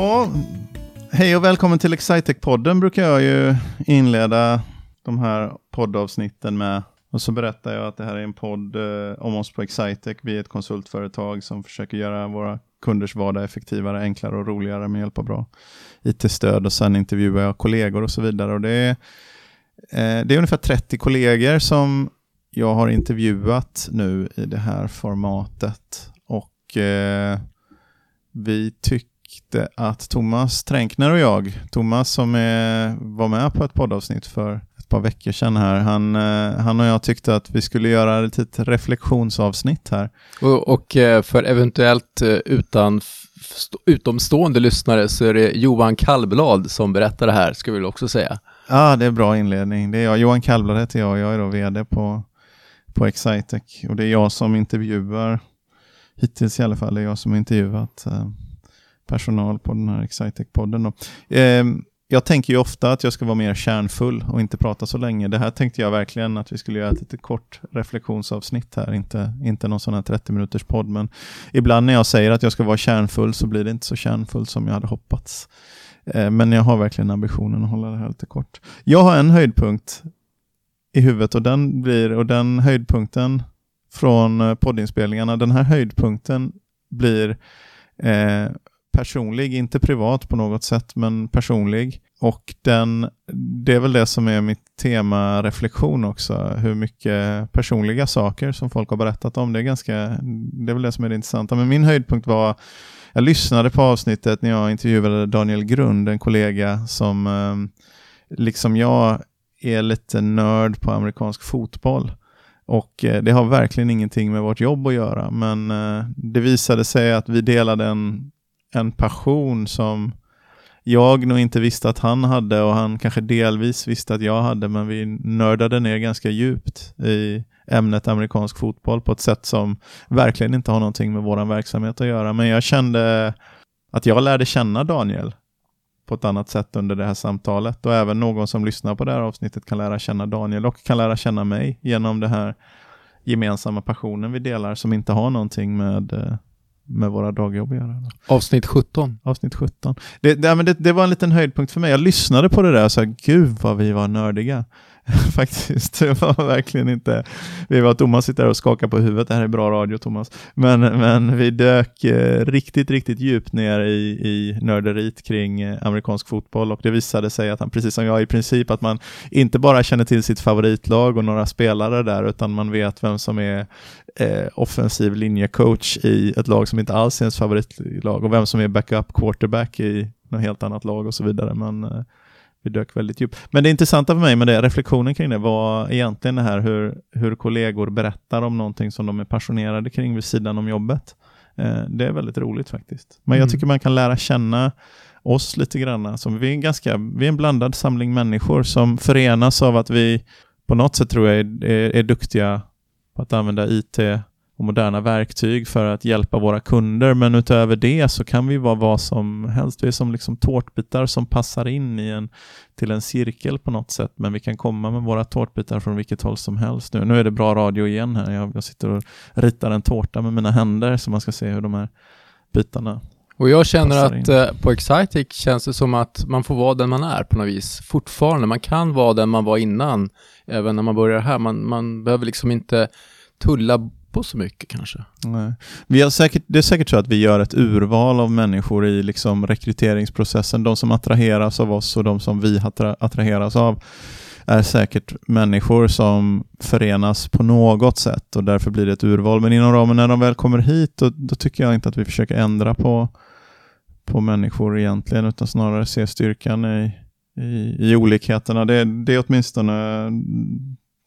Ja, hej och välkommen till Excitec-podden brukar jag ju inleda de här poddavsnitten med. Och så berättar jag att det här är en podd eh, om oss på Excitec. Vi är ett konsultföretag som försöker göra våra kunders vardag effektivare, enklare och roligare med hjälp av bra IT-stöd och sen intervjuar jag kollegor och så vidare. Och det, är, eh, det är ungefär 30 kollegor som jag har intervjuat nu i det här formatet. Och eh, vi tycker tyckte att Thomas Tränkner och jag, Thomas som är, var med på ett poddavsnitt för ett par veckor sedan här, han, eh, han och jag tyckte att vi skulle göra ett litet reflektionsavsnitt här. Och, och eh, för eventuellt eh, utan, utomstående lyssnare så är det Johan Kallblad som berättar det här, ska vi också säga. Ja, ah, det är bra inledning. Det är jag. Johan Kallblad heter jag och jag är då vd på, på Excitec. Och det är jag som intervjuar, hittills i alla fall, det är jag som intervjuat eh, personal på den här Excitec-podden. Eh, jag tänker ju ofta att jag ska vara mer kärnfull och inte prata så länge. Det här tänkte jag verkligen att vi skulle göra ett lite kort reflektionsavsnitt här, inte, inte någon sån här 30 minuters podd. Men ibland när jag säger att jag ska vara kärnfull så blir det inte så kärnfullt som jag hade hoppats. Eh, men jag har verkligen ambitionen att hålla det här lite kort. Jag har en höjdpunkt i huvudet och den blir, och den höjdpunkten från eh, poddinspelningarna, den här höjdpunkten blir eh, personlig, inte privat på något sätt, men personlig. Och den, det är väl det som är mitt tema reflektion också, hur mycket personliga saker som folk har berättat om. Det är, ganska, det är väl det som är det intressanta. Men min höjdpunkt var, jag lyssnade på avsnittet när jag intervjuade Daniel Grund, en kollega som eh, liksom jag är lite nörd på amerikansk fotboll. Och eh, det har verkligen ingenting med vårt jobb att göra, men eh, det visade sig att vi delade en en passion som jag nog inte visste att han hade och han kanske delvis visste att jag hade, men vi nördade ner ganska djupt i ämnet amerikansk fotboll på ett sätt som verkligen inte har någonting med vår verksamhet att göra. Men jag kände att jag lärde känna Daniel på ett annat sätt under det här samtalet och även någon som lyssnar på det här avsnittet kan lära känna Daniel och kan lära känna mig genom den här gemensamma passionen vi delar som inte har någonting med eh, med våra dagjobb att göra. Avsnitt 17. Avsnitt 17. Det, det, det, det, var en liten höjdpunkt för mig. Jag lyssnade på det där och sa, gud vad vi var nördiga. Faktiskt, det var verkligen inte... Vi var, Thomas sitter och skakar på huvudet, det här är bra radio Thomas. Men, men vi dök eh, riktigt, riktigt djupt ner i, i nörderiet kring eh, amerikansk fotboll och det visade sig att han, precis som jag, i princip att man inte bara känner till sitt favoritlag och några spelare där, utan man vet vem som är eh, offensiv linjecoach i ett lag som inte alls är ens favoritlag och vem som är backup quarterback i något helt annat lag och så vidare. Men eh, vi dök väldigt djupt. Men det intressanta för mig med det, reflektionen kring det var egentligen det här hur, hur kollegor berättar om någonting som de är passionerade kring vid sidan om jobbet. Eh, det är väldigt roligt faktiskt. Men mm. jag tycker man kan lära känna oss lite grann. Alltså, vi, är en ganska, vi är en blandad samling människor som förenas av att vi på något sätt tror jag är, är, är duktiga på att använda IT och moderna verktyg för att hjälpa våra kunder. Men utöver det så kan vi vara vad som helst. Vi är som liksom tårtbitar som passar in i en, till en cirkel på något sätt. Men vi kan komma med våra tårtbitar från vilket håll som helst. Nu, nu är det bra radio igen här. Jag, jag sitter och ritar en tårta med mina händer så man ska se hur de här bitarna och jag känner att eh, på Excitec känns det som att man får vara den man är på något vis. Fortfarande, man kan vara den man var innan, även när man börjar här. Man, man behöver liksom inte tulla på så mycket kanske. Nej. Vi har säkert, det är säkert så att vi gör ett urval av människor i liksom rekryteringsprocessen. De som attraheras av oss och de som vi attraheras av är säkert människor som förenas på något sätt och därför blir det ett urval. Men inom ramen när de väl kommer hit, då, då tycker jag inte att vi försöker ändra på, på människor egentligen, utan snarare se styrkan i, i, i olikheterna. Det, det är åtminstone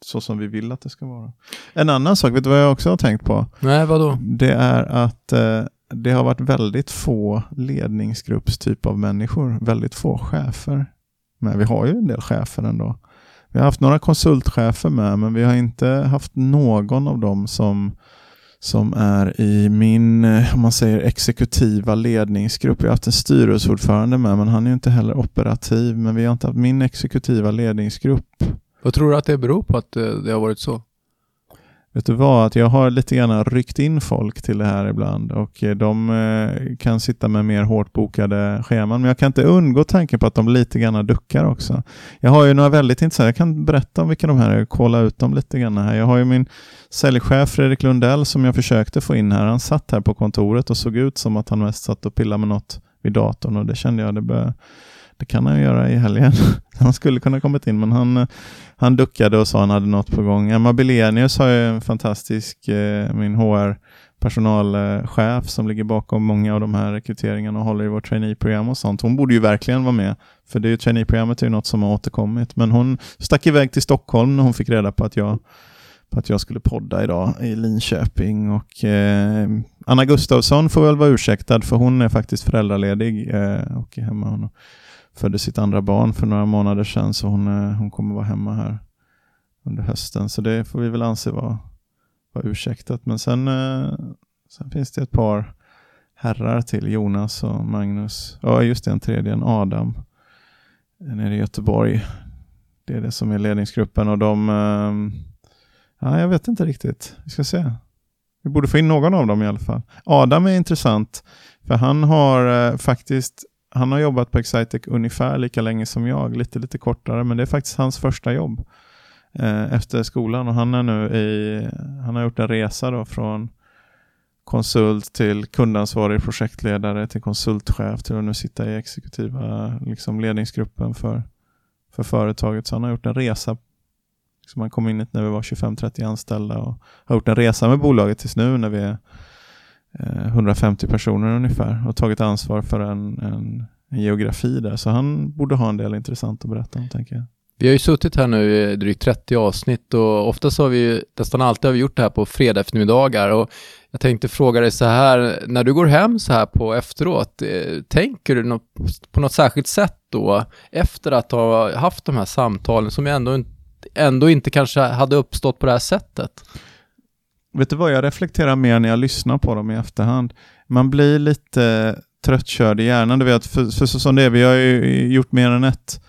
så som vi vill att det ska vara. En annan sak, vet du vad jag också har tänkt på? Nej, vadå? Det är att eh, det har varit väldigt få ledningsgruppstyp av människor, väldigt få chefer. Men vi har ju en del chefer ändå. Vi har haft några konsultchefer med, men vi har inte haft någon av dem som, som är i min, om man säger exekutiva ledningsgrupp. Vi har haft en styrelseordförande med, men han är inte heller operativ. Men vi har inte haft min exekutiva ledningsgrupp vad tror du att det beror på att eh, det har varit så? Vet du vad, att jag har lite grann ryckt in folk till det här ibland och eh, de eh, kan sitta med mer hårt bokade scheman. Men jag kan inte undgå tanken på att de lite grann duckar också. Jag har ju några väldigt intressanta, jag kan berätta om vilka de här är, kolla ut dem lite grann här. Jag har ju min säljchef Fredrik Lundell som jag försökte få in här. Han satt här på kontoret och såg ut som att han mest satt och pillade med något vid datorn och det kände jag, det började det kan han göra i helgen. han skulle kunna kommit in men han, han duckade och sa han hade något på gång. Emma Bilenius har ju en fantastisk, eh, min HR personalchef som ligger bakom många av de här rekryteringarna och håller i vårt traineeprogram och sånt. Hon borde ju verkligen vara med, för det är ju traineeprogrammet är ju något som har återkommit. Men hon stack iväg till Stockholm när hon fick reda på att jag, på att jag skulle podda idag i Linköping. Och, eh, Anna Gustavsson får väl vara ursäktad för hon är faktiskt föräldraledig eh, och är hemma. Hon födde sitt andra barn för några månader sedan så hon, eh, hon kommer vara hemma här under hösten. Så det får vi väl anse vara, vara ursäktat. Men sen, eh, sen finns det ett par herrar till, Jonas och Magnus. Ja, just det, en tredje, en Adam nere i Göteborg. Det är det som är ledningsgruppen och de, ehm, ja, jag vet inte riktigt. Vi ska se. Vi borde få in någon av dem i alla fall. Adam är intressant, för han har eh, faktiskt han har jobbat på Excitec ungefär lika länge som jag, lite lite kortare, men det är faktiskt hans första jobb eh, efter skolan och han är nu i, han har gjort en resa då från konsult till kundansvarig projektledare till konsultchef till att nu sitta i exekutiva liksom, ledningsgruppen för, för företaget. Så han har gjort en resa. Liksom han kom in när vi var 25-30 anställda och har gjort en resa med bolaget tills nu när vi är Eh, 150 personer ungefär och tagit ansvar för en, en, en, geografi där. Så han borde ha en del intressant att berätta om, tänker jag. Vi har ju suttit här nu i drygt 30 avsnitt och oftast har vi ju, nästan alltid har vi gjort det här på fredag eftermiddagar och jag tänkte fråga dig så här, när du går hem så här på efteråt, eh, tänker du något, på något särskilt sätt då efter att ha haft de här samtalen som ändå, ändå inte kanske hade uppstått på det här sättet? Vet du vad, jag reflekterar mer när jag lyssnar på dem i efterhand. Man blir lite tröttkörd i hjärnan. Du vet, för, för så som det är, vi har ju gjort mer än ett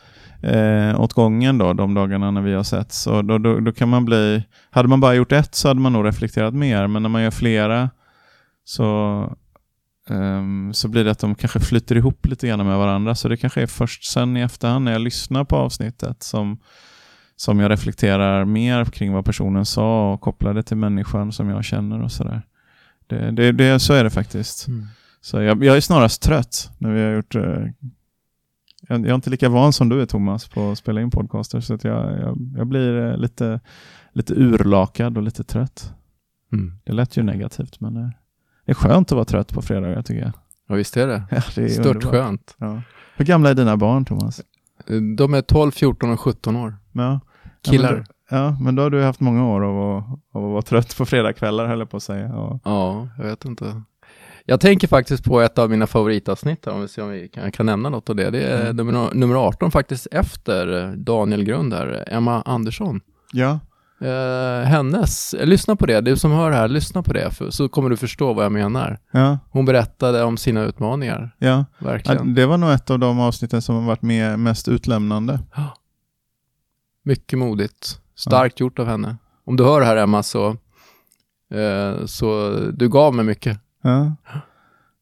eh, åt gången då, de dagarna när vi har sett. Så då, då, då, kan man bli, hade man bara gjort ett så hade man nog reflekterat mer, men när man gör flera så, um, så blir det att de kanske flyter ihop lite grann med varandra. Så det kanske är först sen i efterhand när jag lyssnar på avsnittet som som jag reflekterar mer kring vad personen sa och kopplar det till människan som jag känner och sådär. Det, det, det, så är det faktiskt. Mm. Så jag, jag, är snarast trött när vi har gjort uh, jag, jag, är inte lika van som du är Thomas på att spela in podcaster så att jag, jag, jag blir uh, lite, lite urlakad och lite trött. Mm. Det lät ju negativt men uh, det är skönt att vara trött på fredagar tycker jag. Ja visst är det. Ja, det är Stört underbart. skönt. Ja. Hur gamla är dina barn Thomas? De är 12, 14 och 17 år. Ja. Killar. Ja men, då, har du haft många år av att, av att vara trött på fredagskvällar, höll jag på att säga. Och... Ja, jag vet inte. Jag tänker faktiskt på ett av mina favoritavsnitt, här, om vi ser om vi kan, kan nämna något av det. Det är mm. nummer, nummer 18 faktiskt efter Daniel Grund här, Emma Andersson. Ja. Eh, hennes, lyssna på det, du som hör här, lyssna på det, för, så kommer du förstå vad jag menar. Ja. Hon berättade om sina utmaningar. Ja, verkligen. Det var nog ett av de avsnitten som har varit med, mest utlämnande. Mycket modigt. Starkt ja. gjort av henne. Om du hör det här Emma så, eh, så du gav mig mycket. Ja.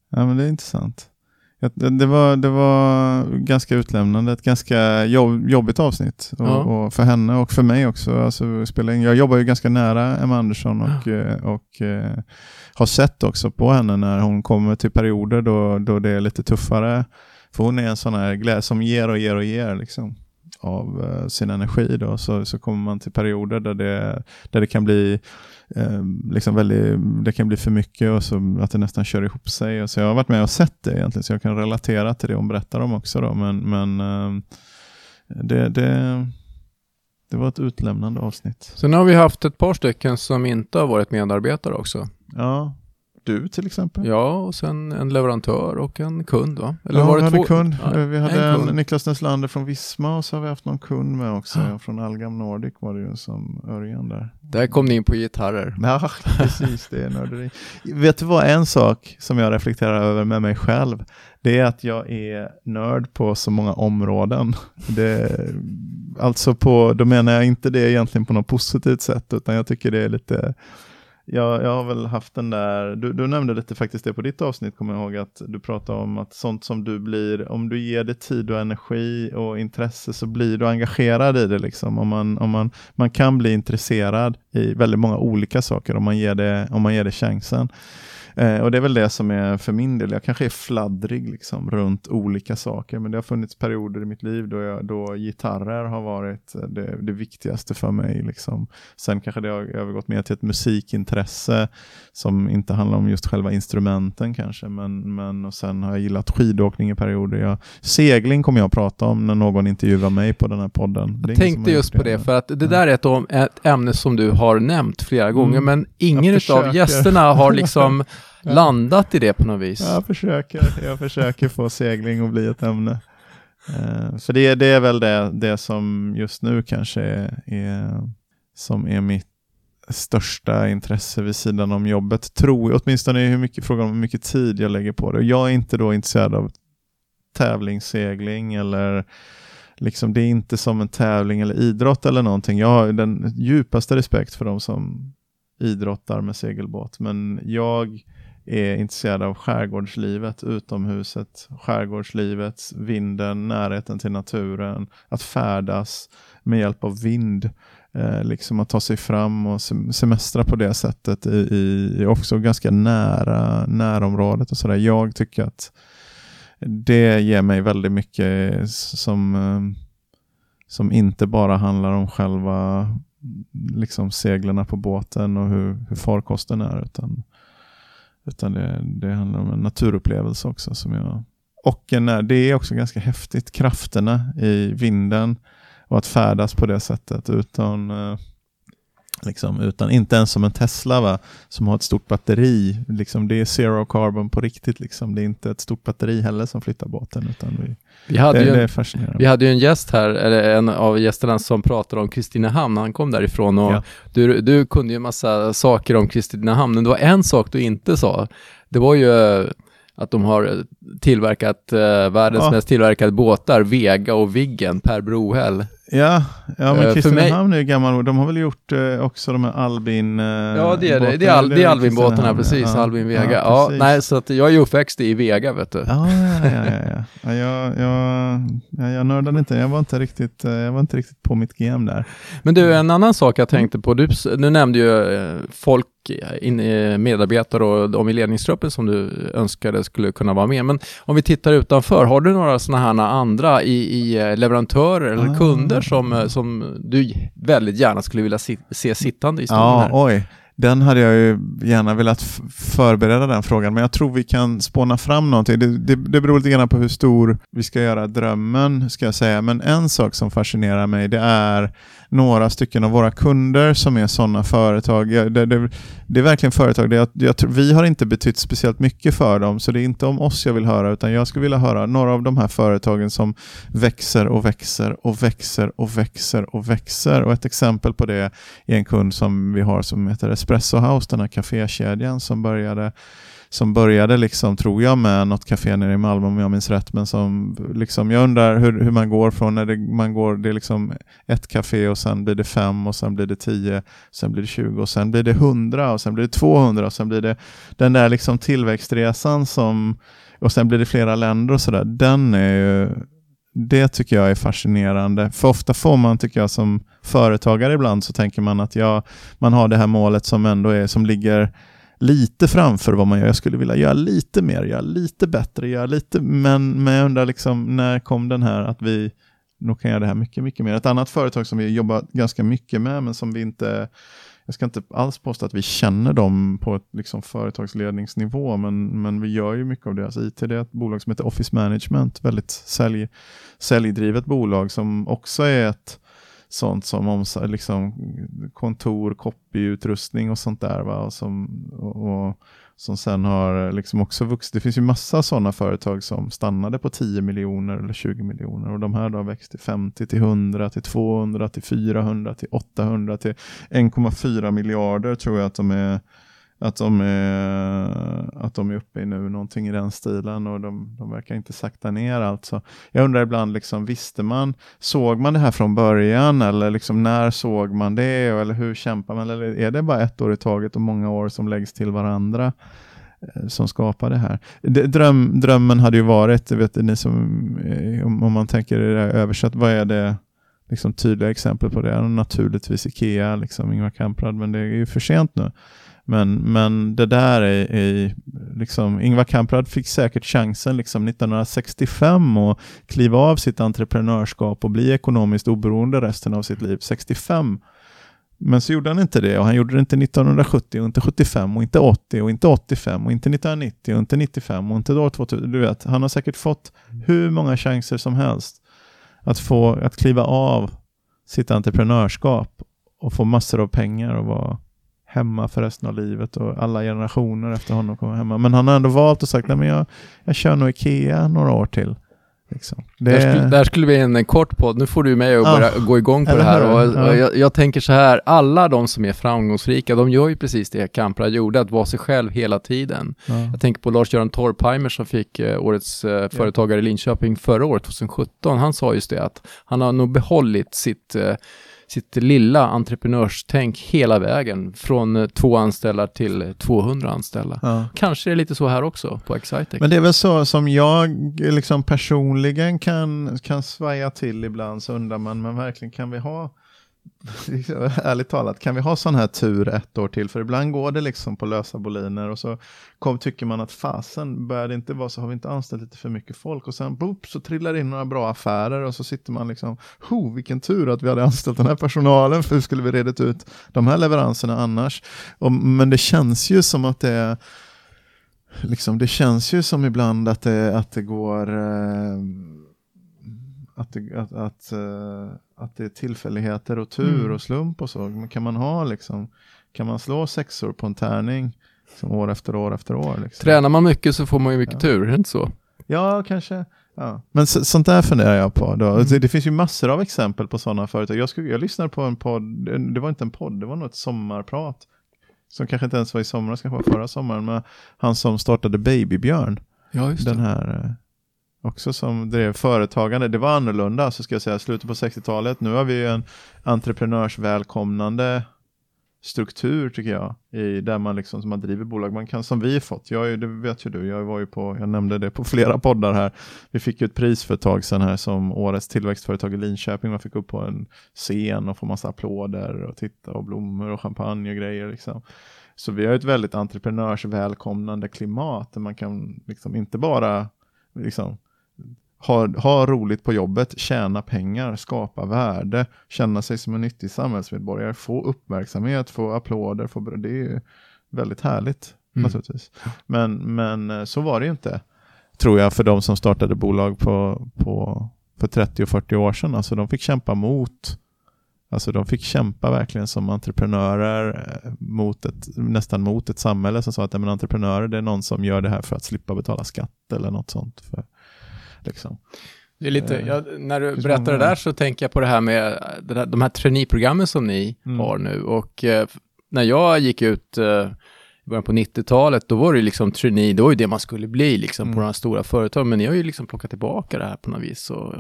ja, men det är intressant. Det var, det var ganska utlämnande, ett ganska jobb, jobbigt avsnitt. Och, ja. och, för henne och för mig också. Alltså, in. Jag jobbar ju ganska nära Emma Andersson och, ja. Eh, och, och eh, har sett också på henne när hon kommer till perioder då, då det är lite tuffare. För hon är en sån här glädje som ger och ger och ger. Liksom av uh, sin energi då, så, så kommer man till perioder där det, där det kan bli uh, liksom väldigt, det kan bli för mycket och så att det nästan kör ihop sig. Och så jag har varit med och sett det egentligen, så jag kan relatera till det hon berättar om också. Då, men men uh, det, det, det var ett utlämnande avsnitt. Sen har vi haft ett par stycken som inte har varit medarbetare också. Ja, du till exempel? Ja, och sen en leverantör och en kund va? Eller ja, var det vi hade kund. Ja, vi hade en, en Niklas Neslander från Visma och så har vi haft någon kund med också. Ja. Från Algam Nordic var det ju som Örjan där. Där kom ni in på gitarrer. Ja, precis. Det är nörderi. Vet du vad, en sak som jag reflekterar över med mig själv, det är att jag är nörd på så många områden. Det, alltså på, då menar jag inte det egentligen på något positivt sätt, utan jag tycker det är lite jag, jag har väl haft den där, du, du nämnde lite faktiskt det på ditt avsnitt, kommer jag ihåg, att du pratade om att sånt som du blir, om du ger det tid och energi och intresse så blir du engagerad i det. Liksom. Om man, om man, man kan bli intresserad i väldigt många olika saker om man ger det, om man ger det chansen. Eh, och det är väl det som är för min del, jag kanske är fladdrig liksom, runt olika saker, men det har funnits perioder i mitt liv då, jag, då gitarrer har varit det, det viktigaste för mig. Liksom. Sen kanske det har övergått mer till ett musikintresse som inte handlar om just själva instrumenten kanske, men, men och sen har jag gillat skidåkning i perioder. Jag, segling kommer jag att prata om när någon intervjuar mig på den här podden. Jag tänkte just på det, för att det där är ett, ett ämne som du har nämnt flera gånger, mm. men ingen av gästerna har liksom landat i det på något vis. Jag försöker, jag försöker få segling att bli ett ämne. Uh, för det, det är väl det, det som just nu kanske är, är, som är mitt största intresse vid sidan om jobbet, tror jag, åtminstone hur mycket, frågan om hur mycket tid jag lägger på det. Och jag är inte då intresserad av tävlingssegling eller liksom, det är inte som en tävling eller idrott eller någonting. Jag har den djupaste respekt för de som idrottar med segelbåt, men jag är intresserade av skärgårdslivet, utomhuset, skärgårdslivet, vinden, närheten till naturen, att färdas med hjälp av vind, eh, liksom att ta sig fram och semestra på det sättet i, i också ganska nära närområdet och sådär. Jag tycker att det ger mig väldigt mycket som, eh, som inte bara handlar om själva liksom seglarna på båten och hur, hur farkosten är, utan utan det, det handlar om en naturupplevelse också. Som jag, och en, det är också ganska häftigt, krafterna i vinden och att färdas på det sättet utan eh, Liksom, utan inte ens som en Tesla va, som har ett stort batteri. Liksom, det är zero carbon på riktigt. Liksom. Det är inte ett stort batteri heller som flyttar båten. Utan vi, vi hade det, ju en, det. Vi hade ju en gäst här, eller en av gästerna som pratade om Kristinehamn, han kom därifrån och ja. du, du kunde ju massa saker om Kristinehamn, men det var en sak du inte sa. Det var ju att de har tillverkat eh, världens ja. mest tillverkade båtar, Vega och Viggen, Per Brohäll. Ja, ja men uh, Kristinehamn mig... är ju gammal. De har väl gjort uh, också de här Albin... Uh, ja, det är det. Det är, Al är Albin-båtarna, precis. Ja. Albin Vega. Ja, ja, nej, så att jag är ju uppväxt i Vega, vet du. Ja, ja, ja. ja, ja. jag, jag, ja, jag nördade inte. Jag var inte, riktigt, jag var inte riktigt på mitt game där. Men du, en annan sak jag tänkte på. Du, du nämnde ju folk, in, medarbetare och de i ledningsgruppen som du önskade skulle kunna vara med. Men om vi tittar utanför, har du några sådana här andra i, i leverantörer eller ah. kunder som, eh, som du väldigt gärna skulle vilja si se sittande i studion ja, Oj. Den hade jag ju gärna velat förbereda den frågan, men jag tror vi kan spåna fram någonting. Det, det, det beror lite grann på hur stor vi ska göra drömmen, ska jag säga. Men en sak som fascinerar mig, det är några stycken av våra kunder som är sådana företag. Det, det, det är verkligen företag där jag, jag, vi har inte betytt speciellt mycket för dem, så det är inte om oss jag vill höra, utan jag skulle vilja höra några av de här företagen som växer och växer och växer och växer och växer. Och ett exempel på det är en kund som vi har som heter Espresso House, den här kafékedjan som började som började, liksom, tror jag, med något café nere i Malmö om jag minns rätt. Men som, liksom, jag undrar hur, hur man går från när det, man går, det är liksom ett café och sen blir det fem och sen blir det tio, sen blir det tjugo och sen blir det hundra och sen blir det tvåhundra och sen blir det den där liksom tillväxtresan som, och sen blir det flera länder och sådär. Den är ju, det tycker jag är fascinerande. För ofta får man, tycker jag, som företagare ibland så tänker man att ja, man har det här målet som ändå är, som ligger lite framför vad man gör. Jag skulle vilja göra lite mer, göra lite bättre, göra lite, men, men jag undrar liksom, när kom den här att vi nog kan göra det här mycket, mycket mer. Ett annat företag som vi jobbar ganska mycket med, men som vi inte jag ska inte alls påstå att vi känner dem på ett liksom företagsledningsnivå, men, men vi gör ju mycket av deras IT. Det är ett bolag som heter Office Management, väldigt sälj, säljdrivet bolag som också är ett sånt som om, liksom, kontor, copyutrustning och sånt där. Va? Och som, och, och, som sen har eh, liksom också vuxit. Det finns ju massa sådana företag som stannade på 10 miljoner eller 20 miljoner och de här då har växt till 50 till 100 till 200 till 400 till 800 till 1,4 miljarder tror jag att de är att de, är, att de är uppe i nu någonting i den stilen och de, de verkar inte sakta ner alltså. Jag undrar ibland, liksom, visste man, såg man det här från början eller liksom, när såg man det eller hur kämpar man? Eller är det bara ett år i taget och många år som läggs till varandra? Eh, som skapar det här. Dröm, drömmen hade ju varit, vet ni som, eh, om man tänker det översatt, vad är det liksom tydliga exempel på det? Naturligtvis Ikea, liksom Ingvar Kamprad, men det är ju för sent nu. Men, men det där är, är liksom, Ingvar Kamprad fick säkert chansen liksom 1965 att kliva av sitt entreprenörskap och bli ekonomiskt oberoende resten av sitt liv. 65 men så gjorde han inte det och han gjorde det inte 1970 och inte 75 och inte 80 och inte 85 och inte 1990 och inte 95 och inte då 2000. Du vet, han har säkert fått hur många chanser som helst att få att kliva av sitt entreprenörskap och få massor av pengar och vara hemma för resten av livet och alla generationer efter honom kommer hemma. Men han har ändå valt och sagt att jag, jag kör nog Ikea några år till. Liksom. Det... Där, skulle, där skulle vi en, en kort podd. Nu får du med och börja gå igång på det här. Och, och jag, jag, tänker så här, alla de som är framgångsrika, de gör ju precis det Kamprad gjorde, att vara sig själv hela tiden. Ja. Jag tänker på Lars-Göran Torpheimer som fick eh, årets eh, företagare i Linköping förra året, 2017. Han sa just det att han har nog behållit sitt eh, sitt lilla entreprenörstänk hela vägen från eh, två anställda till 200 anställda. Ja. Kanske är det lite så här också på Excitec. Men det är väl så som jag liksom personligen kan, kan svaja till ibland så undrar man, men verkligen kan vi ha ärligt talat, kan vi ha sån här tur ett år till? För ibland går det liksom på lösa boliner och så kom, tycker man att fasen, börjar det inte vara så har vi inte anställt lite för mycket folk och sen boop, så trillar det in några bra affärer och så sitter man liksom, ho, vilken tur att vi hade anställt den här personalen, för hur skulle vi redet ut de här leveranserna annars? Och, men det känns ju som att det är Liksom, det känns ju som ibland att det, att det går eh, att, det, att, att, uh, att det är tillfälligheter och tur mm. och slump och så. Men kan man ha liksom, kan man slå sexor på en tärning liksom, år efter år efter år? Liksom? Tränar man mycket så får man ju mycket ja. tur, är det inte så? Ja, kanske. Ja. Men så, sånt där funderar jag på. Då. Mm. Det finns ju massor av exempel på sådana företag. Jag, skulle, jag lyssnade på en podd, det var inte en podd, det var nog ett sommarprat. Som kanske inte ens var i somras, kanske var förra sommaren. Men han som startade Babybjörn. Ja, just den här eh, också som drev företagande. Det var annorlunda, så ska jag säga, slutet på 60-talet. Nu har vi en entreprenörsvälkomnande struktur tycker jag, i, där man liksom som man driver bolag, man kan som vi fått, jag, det vet ju du, jag var ju på, jag nämnde det på flera poddar här, vi fick ju ett pris för ett tag sedan här som årets tillväxtföretag i Linköping, man fick upp på en scen och få massa applåder och titta och blommor och champagne och grejer liksom. Så vi har ett väldigt entreprenörsvälkomnande klimat där man kan liksom inte bara liksom ha, ha roligt på jobbet, tjäna pengar, skapa värde, känna sig som en nyttig samhällsmedborgare, få uppmärksamhet, få applåder, få, det är väldigt härligt mm. naturligtvis. Men, men eh, så var det ju inte, tror jag, för de som startade bolag på, på, för 30 och 40 år sedan. Alltså de fick kämpa mot Alltså de fick kämpa verkligen som entreprenörer eh, mot ett, nästan mot ett samhälle som sa att men entreprenörer det är någon som gör det här för att slippa betala skatt eller något sånt. För, Liksom. Det är lite, eh, jag, när du berättar det där så tänker jag på det här med det där, de här traineeprogrammen som ni mm. har nu. Och eh, när jag gick ut eh, i början på 90-talet, då var det liksom trainee, det var ju det man skulle bli liksom mm. på de här stora företagen. Men ni har ju liksom plockat tillbaka det här på något vis. Och,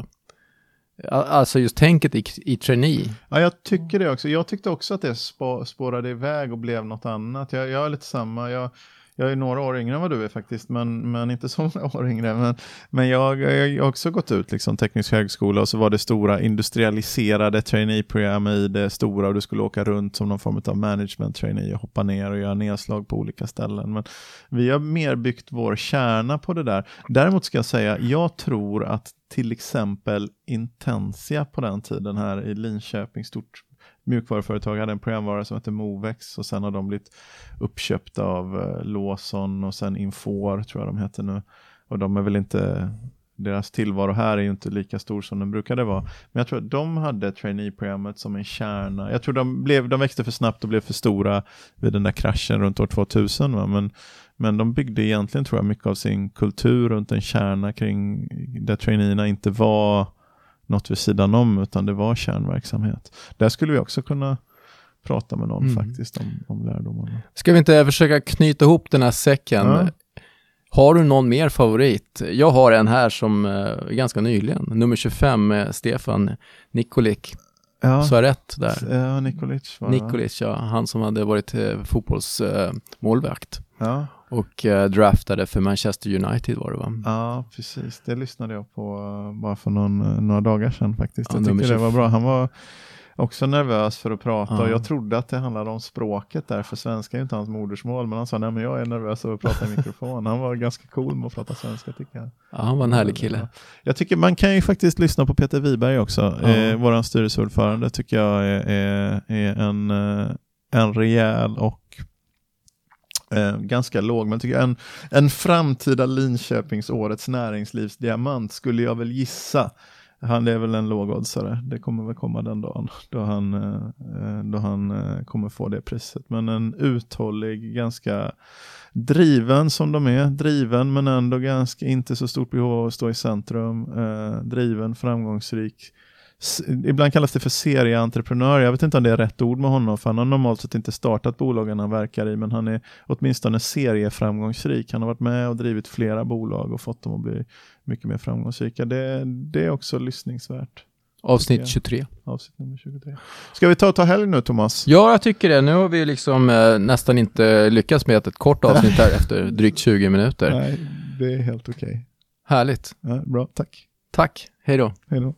Alltså just tänket i, i trainee. Ja, jag tycker det också. Jag tyckte också att det spårade iväg och blev något annat. Jag, jag är lite samma. Jag, jag är några år yngre än vad du är faktiskt, men, men inte så många år yngre. Men, men jag, jag har också gått ut liksom, teknisk högskola och så var det stora industrialiserade traineeprogram i det stora och du skulle åka runt som någon form av management trainee och hoppa ner och göra nedslag på olika ställen. Men vi har mer byggt vår kärna på det där. Däremot ska jag säga, jag tror att till exempel Intensia på den tiden här i Linköping, stort mjukvaruföretag hade en programvara som hette Movex och sen har de blivit uppköpta av eh, Lawson och sen Infor tror jag de heter nu. Och de är väl inte, deras tillvaro här är ju inte lika stor som den brukade vara. Men jag tror att de hade trainee-programmet som en kärna. Jag tror de, blev, de växte för snabbt och blev för stora vid den där kraschen runt år 2000. Va? Men, men de byggde egentligen tror jag mycket av sin kultur runt en kärna kring där traineerna inte var något vid sidan om utan det var kärnverksamhet. Där skulle vi också kunna prata med någon mm. faktiskt om, om lärdomarna. Ska vi inte försöka knyta ihop den här säcken? Ja. Har du någon mer favorit? Jag har en här som eh, ganska nyligen, nummer 25 med Stefan Nikolik. Ja. Så jag rätt där? Ja, Nikolic var Nikolic, ja. Han som hade varit eh, fotbollsmålvakt. Ja. Och eh, draftade för Manchester United var det va? Ja, precis. Det lyssnade jag på uh, bara för någon, några dagar sedan faktiskt. Jag tyckte det var bra. Han var också nervös för att prata ja. och jag trodde att det handlade om språket där, för svenska är inte hans modersmål, men han sa nej men jag är nervös över att prata i mikrofon. Han var ganska cool med att prata svenska tycker jag. Ja, han var en härlig kille. Jag tycker man kan ju faktiskt lyssna på Peter Wiberg också, ja. eh, våran styrelseordförande tycker jag är, är, är en, eh, en rejäl och Eh, ganska låg, men tycker en, en framtida Linköpingsårets näringslivsdiamant skulle jag väl gissa han är väl en lågoddsare. Det kommer väl komma den dagen då han, eh, då han eh, kommer få det priset. Men en uthållig, ganska driven som de är. Driven men ändå ganska, inte så stort behov av att stå i centrum. Eh, driven, framgångsrik ibland kallas det för serieentreprenör. Jag vet inte om det är rätt ord med honom, för han har normalt sett inte startat bolagen han verkar i, men han är åtminstone serieframgångsrik. Han har varit med och drivit flera bolag och fått dem att bli mycket mer framgångsrika. Det, det är också lyssningsvärt. Avsnitt 23. Avsnitt nummer 23. Ska vi ta och ta helg nu Thomas? Ja, jag tycker det. Nu har vi liksom eh, nästan inte lyckats med ett kort avsnitt här efter drygt 20 minuter. Nej, det är helt okej. Okay. Härligt. Ja, bra, tack. Tack, hej då. Hej då.